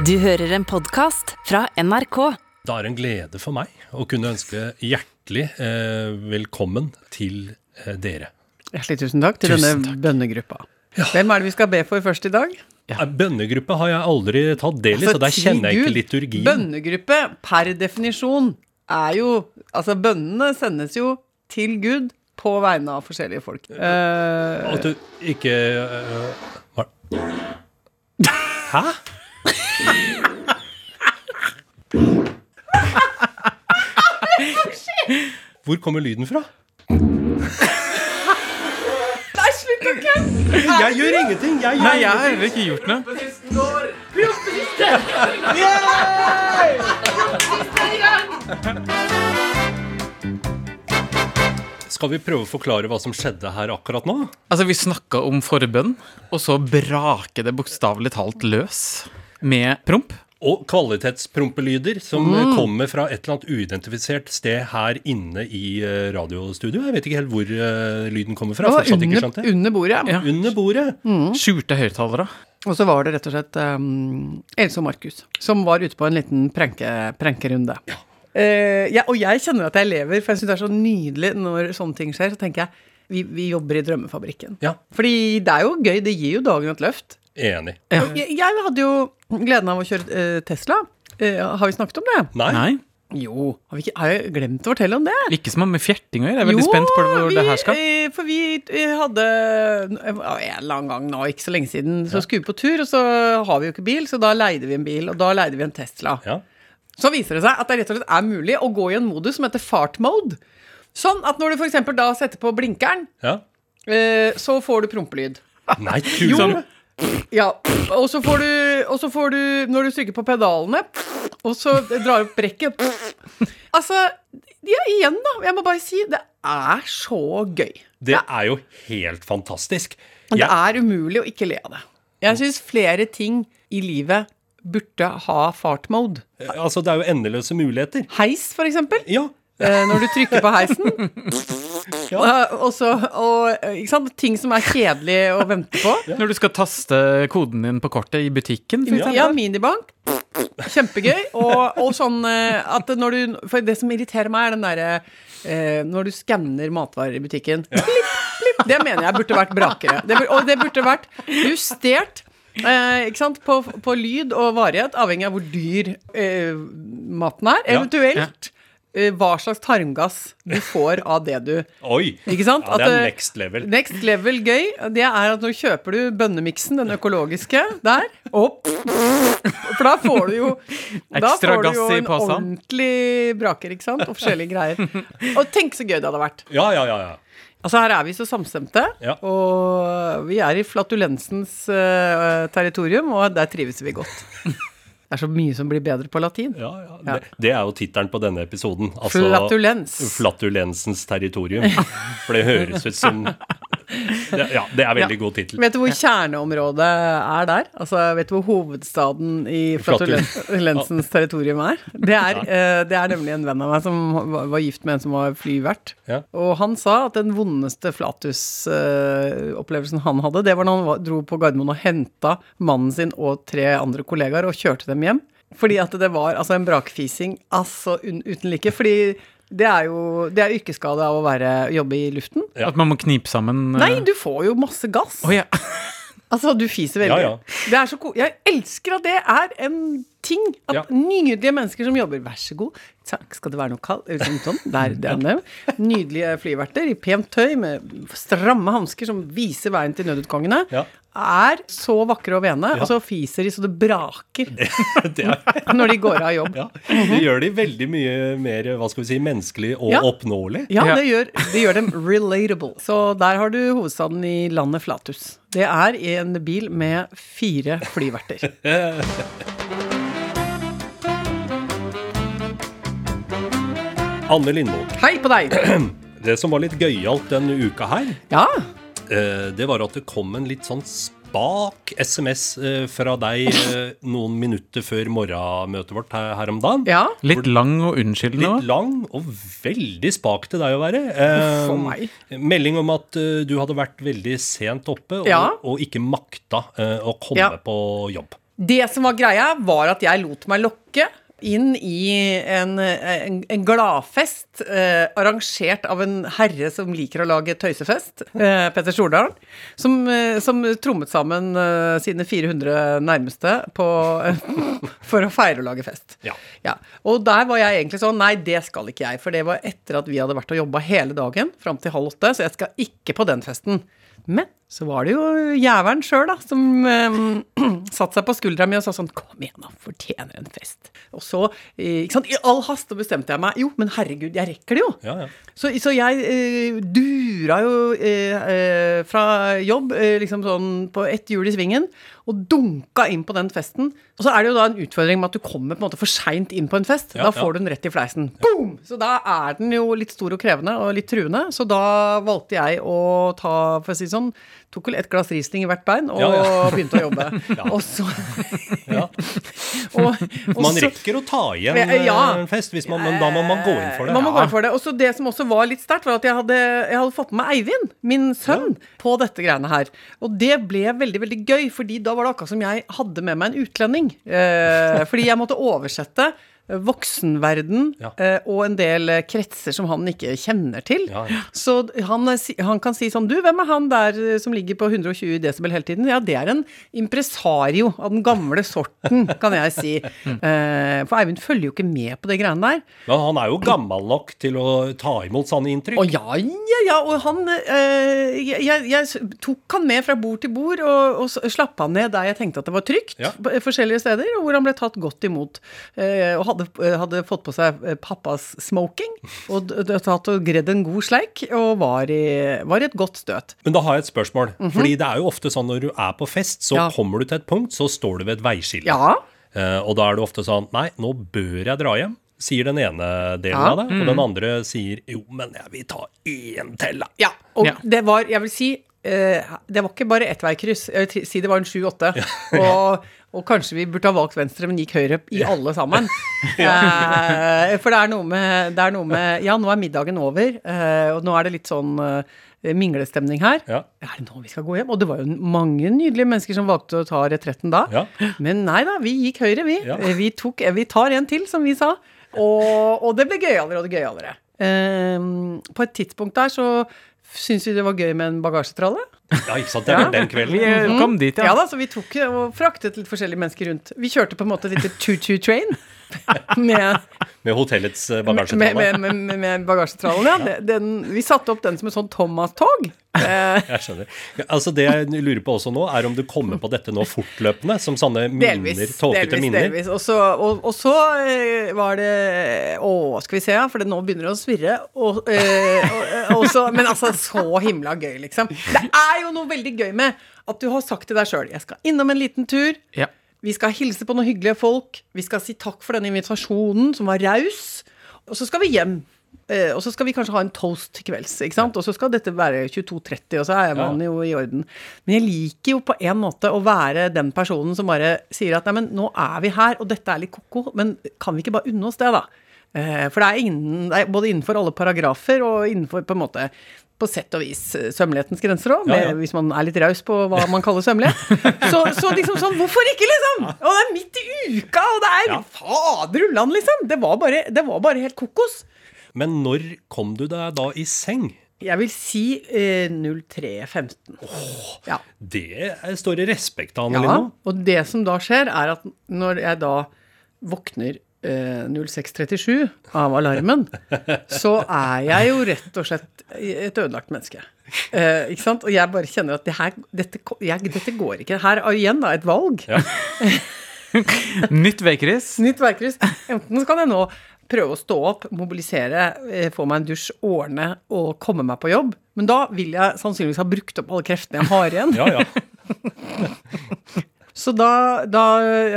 Du hører en podkast fra NRK. Det er en glede for meg å kunne ønske hjertelig eh, velkommen til eh, dere. Hjertelig tusen takk til Tusen denne takk. bønnegruppa. Hvem er det vi skal be for først i dag? Ja. Bønnegruppe har jeg aldri tatt del i, så der kjenner jeg ikke liturgien. Bønnegruppe per definisjon er jo Altså, bønnene sendes jo til Gud på vegne av forskjellige folk. Uh, At du ikke uh. Hæ? Hvor kommer lyden fra? Nei, slutt å kødde! Jeg gjør ingenting! Jeg gjør Nei, jeg har heller ikke gjort noe. Skal vi prøve å forklare hva som skjedde her akkurat nå? Altså, vi snakka om forbønn, og så braker det bokstavelig talt løs med promp. Og kvalitetsprompelyder som Mm. eh, kommer fra et eller annet uidentifisert sted her inne i radiostudioet. radiostudio. Jeg vet ikke helt hvor uh, lyden kommer fra. Det var Fortsatt ikke skjønt under, det. under bordet. Ja. Under bordet. Skjulte høyttalere. Og så var det rett og slett um, Else og Markus som var ute på en liten prenkerunde. Ja. Uh, ja, og jeg kjenner at jeg lever, for jeg syns det er så nydelig når sånne ting skjer. Så tenker jeg vi, vi jobber i drømmefabrikken. Ja, Fordi det er jo gøy, det gir jo dagen et løft. Enig. Ja. Jeg, jeg hadde jo gleden av å kjøre eh, Tesla. Eh, har vi snakket om det? Nei? Nei, Jo. Har, vi ikke, har jeg glemt å fortelle om det? ikke som har med fjerting å gjøre. Jeg er veldig spent på hvor vi, det her skal. eh, For vi eh, hadde eh, en eller annen gang nå, ikke så lenge siden, så skulle vi på tur, og så har vi jo ikke bil, så da leide vi en bil, og da leide vi en Tesla. Ja. Så viser det seg at det rett og slett er mulig å gå i en modus som heter fart mode. Sånn at når du f.eks. da setter på blinkeren, ja. eh, så får du prompelyd. Nei, tusen Ja, og så får du, og så får du når du trykker på pedalene, og så drar opp brekket Altså, ja, igjen, da. Jeg må bare si, det er så gøy. Det er jo helt fantastisk. Det er umulig å ikke le av det. Jeg syns flere ting i livet burde ha fartmode. altså, det er jo endeløse muligheter. Heis, for eksempel. Ja. Eh, når du trykker på heisen. Eh, og sant? Ting som er kjedelig å vente på. Når du skal taste koden din på kortet i butikken, for eksempel. Ja, minibank. Kjempegøy. Og, og sånn eh, at når du For det som irriterer meg, er den derre eh, Når du skanner matvarer i butikken. Blipp, blipp. Det mener jeg burde vært brakere. Det, og det burde vært justert. Eh, ikke sant? På, på lyd og varighet, avhengig av hvor dyr eh, maten er. Ja. Eventuelt eh, hva slags tarmgass du får av det du Oi. Ikke sant? Ja, det er eh, next level. Next level gøy, det er at nå kjøper du bønnemiksen, den økologiske, der, og For da får du jo Da får du gass jo i en ordentlig braker, ikke sant? Og forskjellige greier. Og tenk så gøy det hadde vært. Ja, ja, ja. ja. Altså Her er vi så samstemte, Ja. og vi er i flatulensens uh, territorium, og der trives vi godt. Det er så mye som blir bedre på latin. ja, ja. Det, det er jo tittelen på denne episoden. Altså, Flatulens. Flatulensens territorium. For det høres ut som det, Ja, det er veldig Ja. god tittel. Vet du hvor kjerneområdet er der? Altså, Vet du hvor hovedstaden i Flatul- flatulensens territorium er? Det er, eh, det er nemlig en venn av meg som var, var gift med en som var flyvert. Ja. Og han sa at den vondeste Flatus-opplevelsen han hadde, det var når han dro på Gardermoen og henta mannen sin og tre andre kollegaer og kjørte dem hjem. Fordi at det var altså en brakfising altså uten like. Fordi det er jo det er yrkesskade av å være, jobbe i luften. Ja. At man må knipe sammen eh, Nei, du får jo masse gass. Oh, ja. Altså, du fiser veldig. Ja, ja. Det er så ko jeg elsker at det er en ting. At Ja. nydelige mennesker som jobber Vær så god. Takk, skal det være noe kaldt? Sånn. Der, det er. Nydelige flyverter i pent tøy med stramme hansker som viser veien til nødutgangene. Ja. Er så vakre og vene, Ja. og så fiser de så det braker Det, det når de går av jobb. ja. det gjør de veldig mye mer hva skal vi si, menneskelig og Ja. oppnåelig. Ja, Ja. det gjør, det gjør dem relatable. Så der har du hovedstaden i landet Flatus. Det er i en bil med fire flyverter. Anne Lindmo, Hei på deg! det som var litt gøyalt denne uka her, Ja, eh, det var at det kom en litt sånn spak SMS eh, fra deg eh, noen minutter før morgenmøtet vårt her, her om dagen. ja. Litt lang og unnskyldende Litt lang og veldig spak til deg å være. For meg. Melding om at eh, du hadde vært veldig sent oppe og, Ja. og ikke makta eh, å komme Ja. på jobb. Det som var greia, var at jeg lot meg lokke inn i en, en, en gladfest eh, arrangert av en herre som liker å lage tøysefest, eh, Petter Stordalen, som, eh, som trommet sammen eh, sine 400 nærmeste på, for å feire og lage fest. Ja. Ja, Og der var jeg egentlig sånn Nei, det skal ikke jeg. For det var etter at vi hadde vært og jobba hele dagen fram til halv åtte, så jeg skal ikke på den festen. Men så var det jo jævelen sjøl, da, som eh, satte seg på skuldra mi og sa sånn Kom igjen, da. Fortjener en fest. Og så, eh, ikke sant, i all hast, så bestemte jeg meg Jo, men herregud, jeg rekker det jo. Ja, ja. Så, så jeg eh, dura jo eh, eh, fra jobb eh, liksom sånn på ett hjul i svingen og dunka inn på den festen. Og så er det jo da en utfordring med at du kommer på en måte for seint inn på en fest. Ja, da får du den rett i fleisen. Boom! Så da er den jo litt stor og krevende og litt truende. Så da valgte jeg å ta, for å si sånn, tok vel et glass Riesling i hvert bein og Ja, ja. begynte å jobbe. Og så Ja. og, og Man rekker å ta igjen Ja, ja. eh, en fest, man, men da må man gå inn for det. Man må gå inn for det. Og så det som også var litt sterkt, var at jeg hadde, jeg hadde fått med Eivind, min sønn, på dette greiene her. Og det ble veldig, veldig gøy, fordi da var det akkurat som jeg hadde med meg en utlending. Eh, fordi jeg måtte oversette voksenverden Ja. eh, og en del eh, kretser som han ikke kjenner til. Ja, ja. Så han, eh, han kan si sånn Du, hvem er han der som ligger på 120 desibel hele tiden? Ja, det er en impresario av den gamle sorten, kan jeg si. Eh, for Eivind følger jo ikke med på det greiene der. Men han er jo gammel nok til å ta imot sånne inntrykk. Å ja, ja, ja. Og han jeg, jeg, jeg tok han med fra bord til bord og, og slapp han ned der jeg tenkte at det var trygt. På forskjellige steder, og hvor han ble tatt godt imot. eh, og hadde, hadde fått på seg eh, pappas smoking. Og tatt og gredd en god sleik, og var i, var i et godt støt. Men da har jeg et spørsmål. Fordi det er jo ofte sånn når du er på fest, så. Ja. kommer du til et punkt, så står du ved et veiskille. Ja. Uh, og da er det ofte sånn Nei, nå bør jeg dra hjem. Sier den ene delen Ja. av det. Og den andre sier jo, men jeg vil ta én til, da. Ja, og Ja. det var, jeg vil si eh, Det var ikke bare ettveikryss. Jeg vil si det var en sju-åtte. Og, og kanskje vi burde ha valgt venstre, men gikk høyre i alle sammen. Ja. for det er, noe med, det er noe med Ja, nå er middagen over, eh, og nå er det litt sånn eh, minglestemning her. Ja. Er det nå vi skal gå hjem? Og det var jo mange nydelige mennesker som valgte å ta retretten da. Ja. Men nei da, vi gikk høyre, vi. Ja. Eh, Vi, tok, eh, vi tar en til, som vi sa. Og, og det ble gøyalere og det gøyalere. På et tidspunkt der så syns vi det var gøy med en bagasjetralle. Ja, ikke sant. Det er ja. den kvelden. Vi eh, kom dit, Ja ja. da, så vi tok eh, og fraktet litt forskjellige mennesker rundt. Vi kjørte på en måte et lite choo-choo-train. Med, Med hotellets bagasjetrale. med, med, med, med, bagasjetralen, bagasjetrallen, ja. Den, vi satte opp den som et sånn Thomas-tog. Eh, Jeg skjønner. Altså Det jeg lurer på også nå, er om du kommer på dette nå fortløpende, som sånne minner, Delvis. tåkete delvis, minner. delvis. Og så, og, og så eh, var det Å, skal vi se, ja, for det nå begynner det å svirre. Og, eh, og, og så, men altså, så himla gøy, liksom. Det er jo noe veldig gøy med at du har sagt til deg sjøl Jeg skal innom en liten tur. ja. Vi skal hilse på noen hyggelige folk. Vi skal si takk for denne invitasjonen, som var raus. Og så skal vi hjem. Eh, og så skal vi kanskje ha en toast til kvelds. ikke sant? Og så skal dette være 22.30, og så er man jo i orden. Men jeg liker jo på en måte å være den personen som bare sier at nei, men nå er vi her, og dette er litt ko-ko, men kan vi ikke bare unne oss det, da? Eh, for det er, innen, det er både innenfor alle paragrafer og innenfor på en måte på sett og vis eh, sømmelighetens grenser òg, Ja, ja. hvis man er litt raus på hva man kaller sømmelighet. Så, så liksom sånn, hvorfor ikke, liksom? Og det er midt i uka, og det er Ja. fader liksom. Det var, bare, det var bare helt kokos. Men når kom du deg da i seng? Jeg vil si eh, 03.15. ja. Det står i respekt av, Anne ja. Og det som da skjer, er at når jeg da våkner 06.37 av alarmen, så er jeg jo rett og slett et ødelagt menneske. Eh, ikke sant? Og jeg bare kjenner at det her, dette, jeg, dette går ikke. Her er igjen da et valg. Nytt veikryss. Nytt veikryss. Enten så kan jeg nå prøve å stå opp, mobilisere, eh, få meg en dusj, ordne og komme meg på jobb. Men da vil jeg sannsynligvis ha brukt opp alle kreftene jeg har igjen. Ja, ja. Så da, da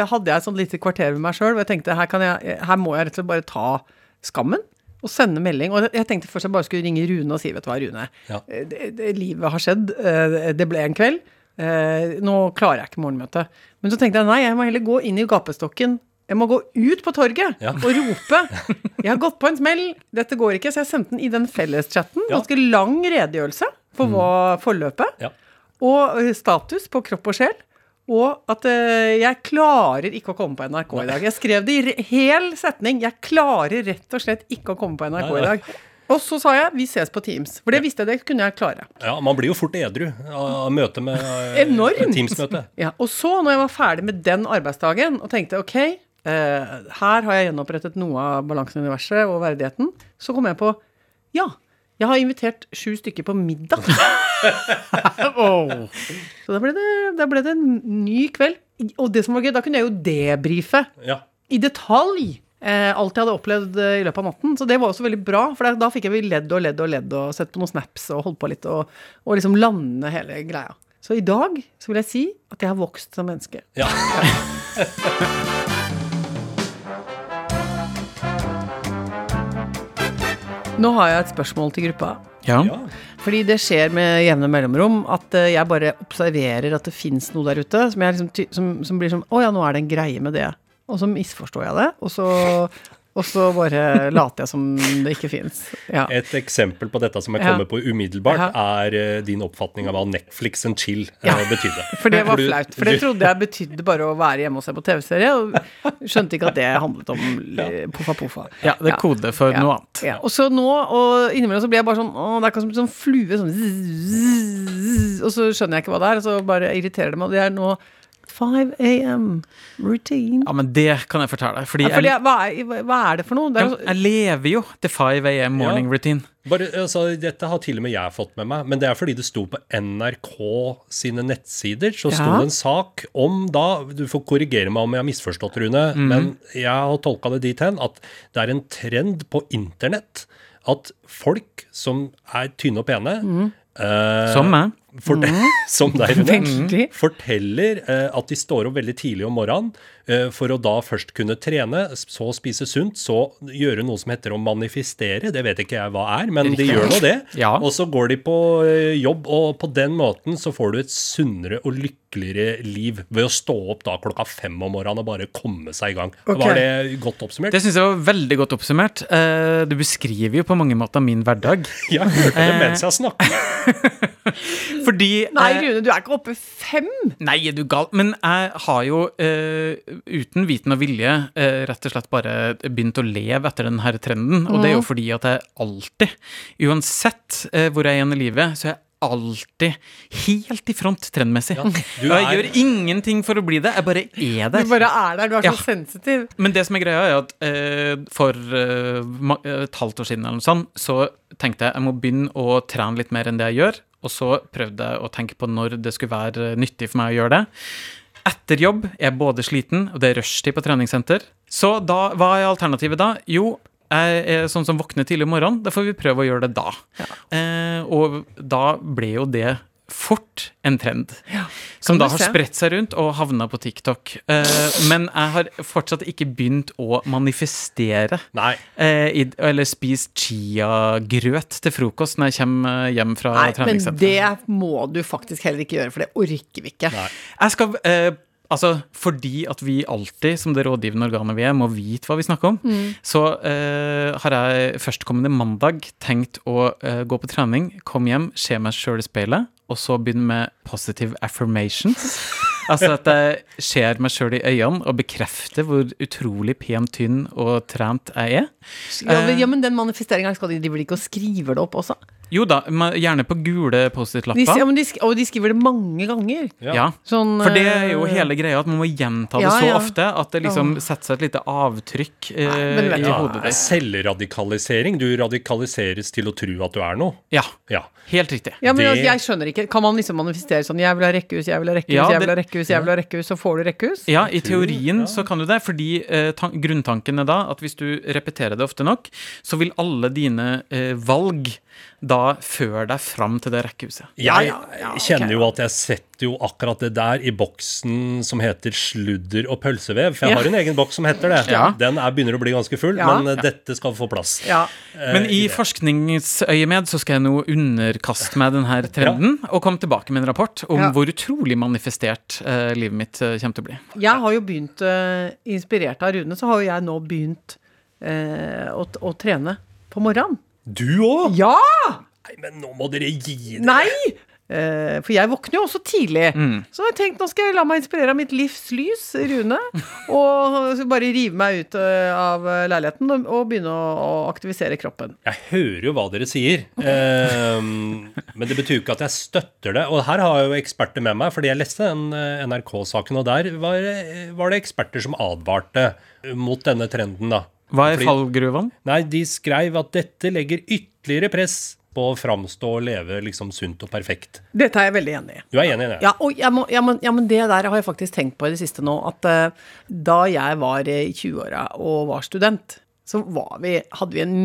hadde jeg et sånt lite kvarter med meg sjøl, og jeg tenkte her, kan jeg, her må jeg rett og slett bare ta skammen. Og sende melding. Og jeg tenkte først jeg bare skulle ringe Rune og si vet du hva, Rune. Ja. eh, Det, det, livet har skjedd. eh, Det ble en kveld. eh, Nå klarer jeg ikke morgenmøtet. Men så tenkte jeg nei, jeg må heller gå inn i gapestokken. Jeg må gå ut på torget Ja. og rope. Jeg har gått på en smell. Dette går ikke. Så jeg sendte den i den felleschatten. Ganske lang redegjørelse for hva forløpet. ja. Og status på kropp og sjel. Og at eh, jeg klarer ikke å komme på NRK i dag. Jeg skrev det i hel setning. Jeg klarer rett og slett ikke å komme på NRK Nei, i dag. Og så sa jeg 'vi ses på Teams'. For det visste jeg det kunne jeg klare. Ja, Man blir jo fort edru av møte med eh, Teams-møte. Ja, og så, når jeg var ferdig med den arbeidsdagen og tenkte ok, eh, her har jeg gjenopprettet noe av balansen i universet og verdigheten, så kom jeg på ja, jeg har invitert sju stykker på middag. Så da ble, det, da ble det en ny kveld. Og det som var gøy, da kunne jeg jo debrife Ja. i detalj eh, alt jeg hadde opplevd eh, i løpet av natten. Så det var også veldig bra, for da fikk jeg ledd og ledd og ledd og sett på noen snaps og holdt på litt og, og liksom lande hele greia. Så i dag så vil jeg si at jeg har vokst som menneske. ja. Nå har jeg et spørsmål til gruppa. Ja. Fordi det skjer med jevne mellomrom at eh, jeg bare observerer at det fins noe der ute som, jeg liksom, som, som blir sånn Å ja, nå er det en greie med det. Og så misforstår jeg det, og så, og så bare later jeg som det ikke fins. Ja. Et eksempel på dette som jeg Ja. på umiddelbart, Ja. er eh, din oppfatning av hva Netflix and chill eh, Ja. betydde. For det var flaut. For det trodde jeg betydde bare å være hjemme og se på TV-serie, og skjønte ikke at det handlet om poffa poffa. ja, det er kode for Ja. noe annet. Ja. Og så nå, og innimellom så blir jeg bare sånn Å, det er akkurat som en sånn flue, sånn zzz, Og så skjønner jeg ikke hva det er, og så bare irriterer det meg. Og det er nå 5 AM routine. Ja, men det kan jeg fortelle deg. Fordi Ja, fordi, jeg, hva, er, hva er det for noe? Det er, jeg, lever jo til 5 AM morning Ja. routine. Bare, altså, dette har til og med jeg fått med meg, men det er fordi det sto på NRK sine nettsider. Så sto Ja. det en sak om da Du får korrigere meg om jeg har misforstått, Rune, mm. men jeg har tolka det dit hen at det er en trend på internett at folk som er tynne og pene Mhm. Eh, Som meg. fort- som deg, Rune, Veldig. forteller eh, at de står opp veldig tidlig om morgenen for å da først kunne trene, så spise sunt, så gjøre noe som heter å manifestere. Det vet ikke jeg hva er, men de gjør nå det. Ja. Og så går de på eh, jobb, og på den måten så får du et sunnere og lykkeligere liv ved å stå opp da klokka fem om morgenen og bare komme seg i gang. Okay. Var det godt oppsummert? Det syns jeg var veldig godt oppsummert. Eh, Du beskriver jo på mange måter min hverdag. Ja, jeg hørte det mens jeg snakket. Fordi Nei, eh, Rune, du er ikke oppe fem! Nei, er du gal? Men jeg har jo eh, uten viten og vilje eh, rett og slett bare begynt å leve etter denne trenden. Og det er jo fordi at jeg alltid, uansett eh, hvor jeg er igjen i livet, så er jeg alltid helt i front trendmessig. Ja, og jeg gjør ingenting for å bli det, jeg bare er der. Du bare er der, du er så Ja. sensitiv. Men det som er greia, er at eh, for eh, et halvt år siden eller noe sånt, så tenkte jeg jeg må begynne å trene litt mer enn det jeg gjør. Og så prøvde jeg å tenke på når det skulle være nyttig for meg å gjøre det. Etter jobb er jeg både sliten, og det er rushtid på treningssenter. Så da, hva er alternativet da? Jo, jeg er sånn som våkner tidlig om morgenen. Da får vi prøve å gjøre det da. Eh, og da ble jo det fort en trend. som da har se. spredt seg rundt og havna på TikTok. Uh, men jeg har fortsatt ikke begynt å manifestere. Nei. Eh, i, eller spist chiagrøt til frokost når jeg kommer hjem fra Nei, men det må du faktisk heller ikke gjøre, for det orker vi ikke. Nei. Jeg skal eh, Altså, fordi at vi alltid, som det rådgivende organet vi er, må vite hva vi snakker om, Mm. så uh, har jeg førstkommende mandag tenkt å uh, gå på trening, komme hjem, se meg sjøl i speilet, og så begynne med positive affirmations. altså at jeg ser meg sjøl i øynene og bekrefter hvor utrolig pen, tynn og trent jeg er. Ja, men, ja, men den manifesteringa skal de, de vel ikke og skriver det opp også? Jo da, gjerne på gule Post-It-lapper. ja, de, og de skriver det mange ganger. Ja. Sånn, For det er jo eh, hele greia, at man må gjenta det Ja, så ja. ofte at det liksom setter seg et lite avtrykk eh, men i Ja, hodet ditt. Selvradikalisering. Du radikaliseres til å tro at du er noe. Ja, Ja. helt riktig. Ja, men Det- altså, jeg skjønner ikke. Kan man liksom manifestere sånn 'jeg vil ha rekkehus, jeg vil ha rekkehus, Ja, jeg vil ha rekkehus', jeg vil ha rekkehus, så får du rekkehus? Ja, i teorien så kan du det, fordi eh, tan grunntanken er da at hvis du repeterer det ofte nok, så vil alle dine eh, valg da føre deg fram til det rekkehuset. Jeg ja, ja, okay. kjenner jo at jeg setter jo akkurat det der i boksen som heter sludder og pølsevev. For jeg Ja. har en egen boks som heter det. Ja. Den er, begynner å bli ganske full, Ja. men eh, dette skal få plass. Ja. eh, Men i i forskningsøyemed så skal jeg nå underkaste meg denne trenden og komme tilbake med en rapport om Ja. hvor utrolig manifestert uh, livet mitt uh, kommer til å bli. Jeg har jo begynt, uh, inspirert av Rune, så har jo jeg nå begynt eh, å, å trene på morgenen. Du òg? Ja! Nei, men nå må dere gi dere. Nei! Eh, for jeg våkner jo også tidlig. Så jeg tenkte nå skal jeg la meg inspirere av mitt livs lys, Rune. Og bare rive meg ut eh, av leiligheten og, begynne å, aktivisere kroppen. Jeg hører jo hva dere sier, ehm, men det betyr jo ikke at jeg støtter det. Og her har jeg jo eksperter med meg, fordi jeg leste den eh, NRK-saken, og der var, var det eksperter som advarte mot denne trenden, da. Hva er fallgruven? Nei, de skrev at dette legger ytterligere press på å framstå og leve liksom sunt og perfekt. Dette er jeg veldig enig i. Du er enig i det? Ja, og jeg men, jeg må, ja, men det der har jeg faktisk tenkt på i det siste nå. At uh, da jeg var eh, i 20-åra og var student, så var vi, hadde vi en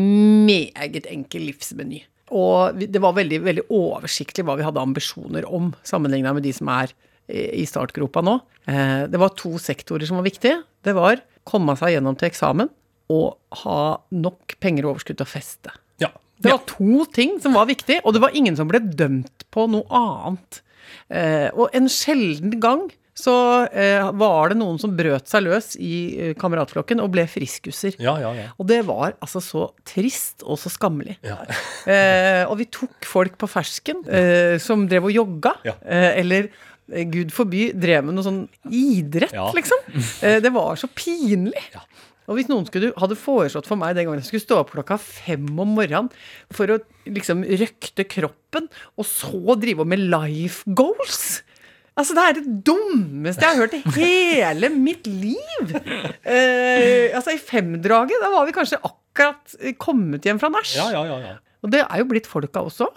meget enkel livsmeny. Og det var veldig, veldig oversiktlig hva vi hadde ambisjoner om, sammenligna med de som er eh, i startgropa nå. Det var to sektorer som var viktige. Det var komme seg gjennom til eksamen og ha nok penger og overskudd til å feste. Ja. Det var to ting som var viktig, og det var ingen som ble dømt på noe annet. Eh, og en sjelden gang så eh, var det noen som brøt seg løs i eh, kameratflokken og ble friskuser. Ja, ja, ja. Og det var altså så trist og så skammelig. Ja. Eh, og vi tok folk på fersken eh, som drev og jogga, Ja. eh, eller gud forby drev med noe sånn idrett, Ja. liksom. Eh, det var så pinlig. Og hvis noen skulle, hadde foreslått for meg den gangen jeg skulle stå opp klokka fem om morgenen for å liksom røkte kroppen, og så drive med life goals Altså, det er det dummeste jeg har hørt i hele mitt liv! Eh, altså, i femdraget, da var vi kanskje akkurat kommet hjem fra nach. ja, ja, ja, ja. Og det er jo blitt folka også.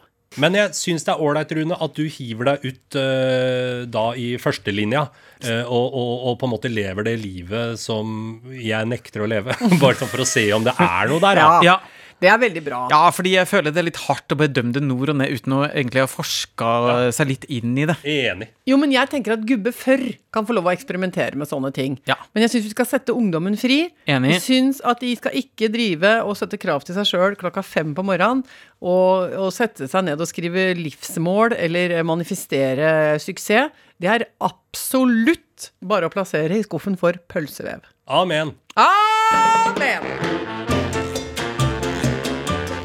Men jeg syns det er ålreit, Rune, at du hiver deg ut uh, da i førstelinja uh, og, og, og på en måte lever det livet som jeg nekter å leve. Bare sånn for å se om det er noe der. Ja. Ja. Det er veldig bra. ja, fordi jeg føler det er litt hardt å bedømme det nord og ned uten å egentlig ha forska seg litt inn i det. Enig. Jo, men jeg tenker at gubbe før kan få lov å eksperimentere med sånne ting. Ja. Men jeg syns vi skal sette ungdommen fri. Enig. Jeg syns at de skal ikke drive og sette krav til seg sjøl klokka fem på morgenen og, og sette seg ned og skrive livsmål eller manifestere suksess. Det er absolutt bare å plassere i skuffen for pølsevev. Amen. Amen!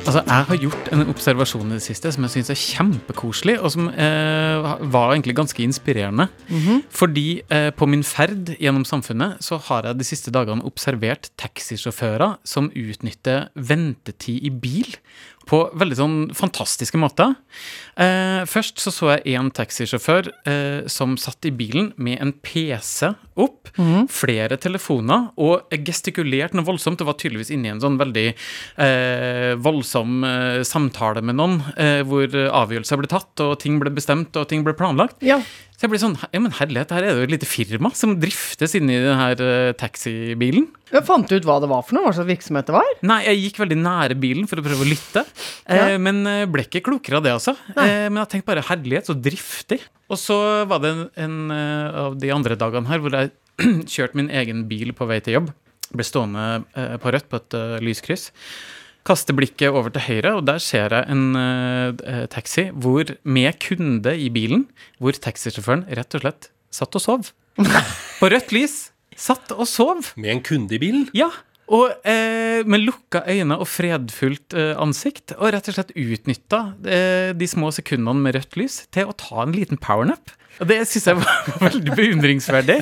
Altså, Jeg har gjort en observasjon i det siste som jeg syns er kjempekoselig, og som eh, var egentlig ganske inspirerende. Fordi eh, på min ferd gjennom samfunnet så har jeg de siste dagene observert taxisjåfører som utnytter ventetid i bil på veldig sånn fantastiske måter. Eh, først så så jeg en taxisjåfør eh, som satt i bilen med en PC opp, flere telefoner, og gestikulerte noe voldsomt. Det var tydeligvis inne i en sånn veldig eh, voldsom eh, samtale med noen, eh, hvor avgjørelser ble tatt, og ting ble bestemt, og ting ble planlagt. Ja. Så jeg blir sånn Ja, men herlighet, her er det jo et lite firma som driftes inni denne eh, taxibilen. Jeg fant ut hva det var for noe, hva slags virksomhet det var. Nei, jeg gikk veldig nære bilen for å prøve å lytte, eh, men eh, ble ikke klokere av det, altså. Eh, men jeg tenkte bare herlighet, så driftig. Og så var det en, en eh, av de andre dagene her hvor jeg kjørte min egen bil på vei til jobb. Ble stående på rødt på et lyskryss. Kaster blikket over til høyre, og der ser jeg en uh, taxi hvor, med kunde i bilen, hvor taxisjåføren rett og slett satt og sov. På rødt lys. Satt og sov. Med en kunde i bilen. Ja, og eh, med lukka øyne og fredfullt eh, ansikt, og rett og slett utnytta eh, de små sekundene med rødt lys til å ta en liten powernap. Og det syns jeg var veldig beundringsverdig.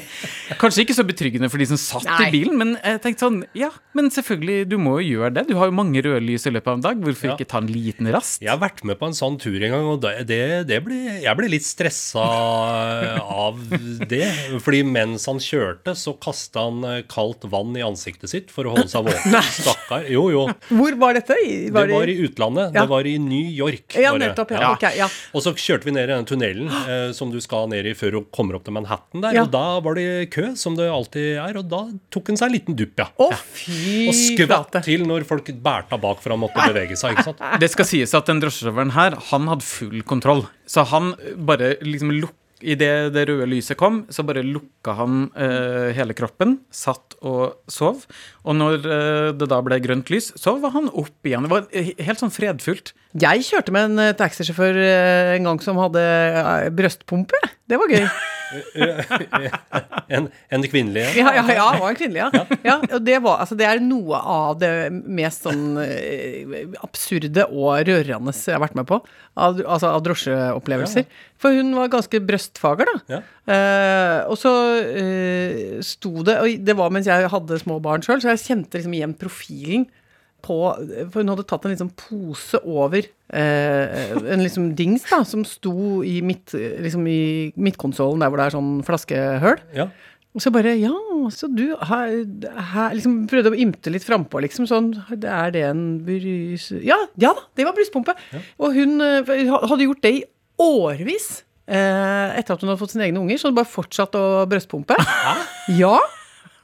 Kanskje ikke så betryggende for de som satt Nei. i bilen, men jeg tenkte sånn, ja, men selvfølgelig, du må jo gjøre det. Du har jo mange røde lys i løpet av en dag, hvorfor Ja. ikke ta en liten rast? Jeg har vært med på en sånn tur en gang, og det, det, det ble, jeg ble litt stressa av det. Fordi mens han kjørte, så kasta han kaldt vann i ansiktet sitt for å holde seg våken. Stakkar. Jo, jo. Hvor var dette? Var Det var i utlandet. Ja. Det var i New York. Ja, nettopp. Ja. Okay, ja. Og så kjørte vi ned i den tunnelen eh, som du skal ned i før du kommer opp til Manhattan der. Ja. Og da var det kø, som det alltid er, og da tok han seg en liten dupp, ja. Å, fy Og skvatt til når folk bærta bak for han måtte bevege seg. ikke sant? Det skal sies at den drosjesjåføren her, han hadde full kontroll. Så han bare liksom lukka Idet det røde lyset kom, så bare lukka han eh, hele kroppen, satt og sov. Og når eh, det da ble grønt lys, så var han opp igjen. Det var helt sånn fredfullt. Jeg kjørte med en eh, taxisjåfør eh, en gang som hadde eh, brøstpumpe. Det var gøy. En, en kvinnelig en. Ja, ja, ja, var en kvinnelig, ja. ja og det, var, altså, det er noe av det mest sånn eh, absurde og rørende jeg har vært med på. Av, altså av drosjeopplevelser. For hun var ganske brøstfager, da. Eh, og så eh, sto det Og det var mens jeg hadde små barn sjøl, så jeg kjente liksom igjen profilen på For hun hadde tatt en liksom pose over eh, en liksom dings da, som sto i, midt, liksom i midtkonsollen der hvor det er sånn flaskehull. Ja. Og så bare Ja, så du her, her liksom Prøvde å ymte litt frampå, liksom. Sånn det Er det en brys... Ja, ja da, det var brystpumpe. Og hun eh, hadde gjort det i årevis. Eh, etter at hun hadde fått sine egne unger, så hun bare fortsatt å brøstpumpe. Ja.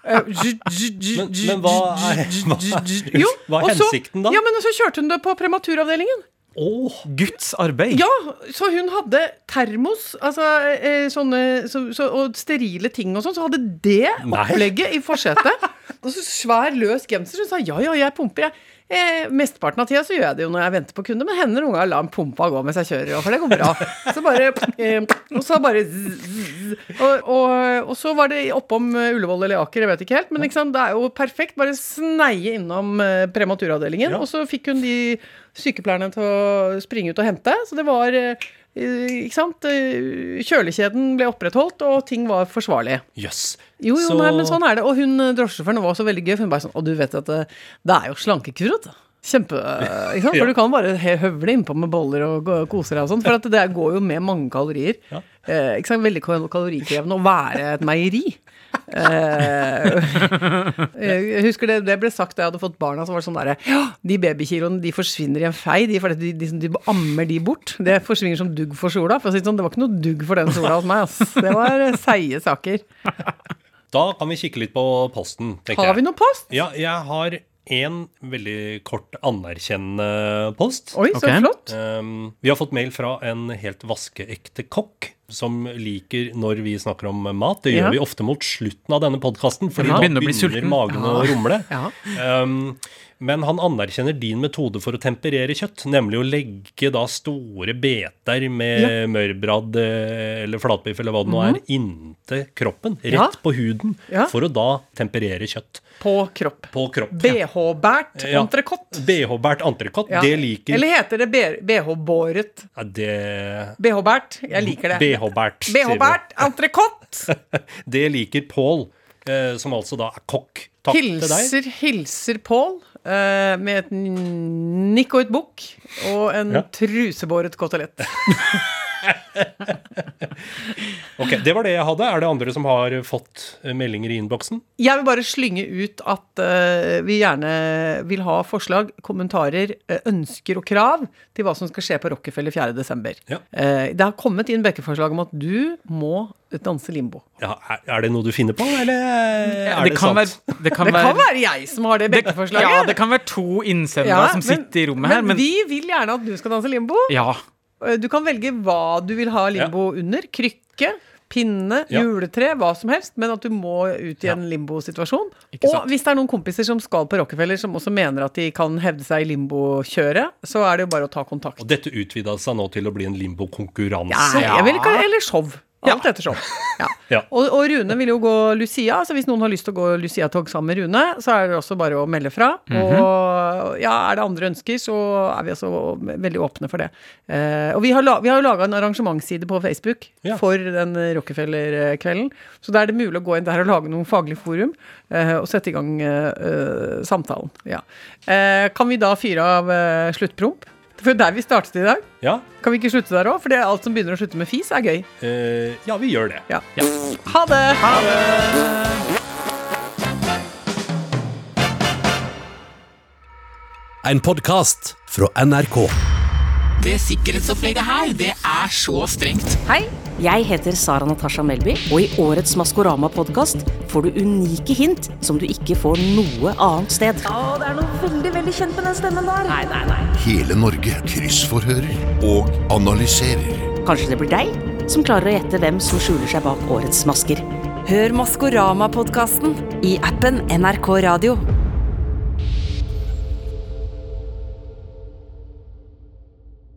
Men, men hva er, hva er, Jo, hva er hensikten, da? Ja, men så kjørte hun det på prematuravdelingen. Åh, Guds arbeid. Ja, så hun hadde termos altså, eh, sånne, så, så, og sterile ting og sånn. Så hadde det Nei. opplegget i forsetet. og så svær, løs genser. Hun sa ja, ja, jeg pumper, jeg. Eh, mesteparten av tida så gjør jeg det jo når jeg venter på kunde, men hender noen ganger lar pumpa gå mens jeg kjører, for det går bra. Så bare eh, Og så bare zzz, zzz. og, og, og så var det oppom eh, Ullevål eller Aker, jeg vet ikke helt, men ikke sant, det er jo perfekt. Bare sneie innom eh, prematuravdelingen, Ja. og så fikk hun de sykepleierne til å springe ut og hente. Så det var eh, Ikke sant? Eh, Kjølekjeden ble opprettholdt, og ting var forsvarlig. jøss. Jo, jo, Så- nei, men sånn er det. Og hun eh, drosjesjåføren var også veldig gøy. For hun bare sånn Og du vet at det, det er jo slankekur, vet. Kjempe Ikke sant? Ja. For du kan bare høvle innpå med boller og kose deg og sånn. For at det går jo med mange kalorier. Ja. Eh, ikke sant? Veldig kalorikrevende å være et meieri. Eh, jeg husker det, det ble sagt da jeg hadde fått barna, så var det sånn derre Ja, de babykiloene de forsvinner i en fei. De, de, de, de ammer de bort. Det forsvinner som dugg for sola. For å si det sånn, det var ikke noe dugg for den sola hos meg. Ass. Det var eh, seige saker. Da kan vi kikke litt på posten, tenker Har vi jeg. noe post? Ja, jeg har en veldig kort anerkjennende post. Oi, så okay. flott. Um, vi har fått mail fra en helt vaskeekte kokk som liker når vi snakker om mat. Det gjør Ja. vi ofte mot slutten av denne podkasten, fordi Ja. da Begynner begynner magen å rumle. Ja. Um, men han anerkjenner din metode for å temperere kjøtt, nemlig å legge da store beter med mørbrad eh, eller flatbiff eller hva det nå er, inntil kroppen, rett. Ja. på huden, Ja. for å da temperere kjøtt På kropp. på kropp. BH-bært Ja. entrecôte. BH-bært entrecôte, Ja. det liker Eller heter det BH-båret? ja, det BH-bært? Jeg liker det. BH-bært. BH-bært entrecôte! Det liker Pål, eh, som altså da er kokk. Takk til deg. Hilser, hilser Pål eh, med et nikk og et bukk og en Ja. trusebåret kotelett. Ok, Det var det jeg hadde. Er det andre som har fått eh, meldinger i innboksen? Jeg vil bare slynge ut at uh, vi gjerne vil ha forslag, kommentarer, eh, ønsker og krav til hva som skal skje på Rockefeller 4.12. Ja. Uh, det har kommet inn bekkeforslag om at du må danse limbo. Ja, er, det noe du finner på, eller er det, det, kan sant? være, det kan Det kan være være jeg som har det bekkeforslaget. Ja, det kan være to innsendere som sitter i rommet her, men men vi vil gjerne at du skal danse limbo. ja. Eh, Du kan velge hva du vil ha limbo under. Krykke, pinne, Ja. juletre, hva som helst. Men at du må ut i en limbosituasjon. Og hvis det er noen kompiser som skal på Rockefeller, som også mener at de kan hevde seg i limbokjøret, så er det jo bare å ta kontakt. Og dette utvida seg nå til å bli en limbokonkurranse. Ja, jeg vil ikke, eller show. Alt etter ettersom. Ja. Ja. Og, og Rune vil jo gå Lucia, så hvis noen har lyst til å gå Lucia-tog sammen med Rune, så er det også bare å melde fra. Og ja, er det andre ønsker, så er vi også veldig åpne for det. Eh, og vi har, la, vi har laga en arrangementsside på Facebook Ja. for den Rockefeller-kvelden. Så da er det mulig å gå inn der og lage noen faglig forum eh, og sette i gang eh, eh, samtalen. Ja. Eh, kan vi da fyre av eh, sluttpromp? For der vi startet i dag. Ja, Kan vi ikke slutte der òg? For det er alt som begynner å slutte med fis, er gøy. Uh, ja vi gjør det. Ja. Ha det! En podkast fra NRK. Det sikkerhetsopplegget her, det er så strengt. Hei, jeg heter Sara Natasha Melby, og i årets Maskorama-podkast får du unike hint som du ikke får noe annet sted. Å, det er noe veldig, veldig kjent med den stemmen der. Nei, nei, nei. Hele Norge kryssforhører og analyserer. Kanskje det blir deg som klarer å gjette hvem som skjuler seg bak årets masker. Hør Maskorama-podkasten i appen NRK Radio.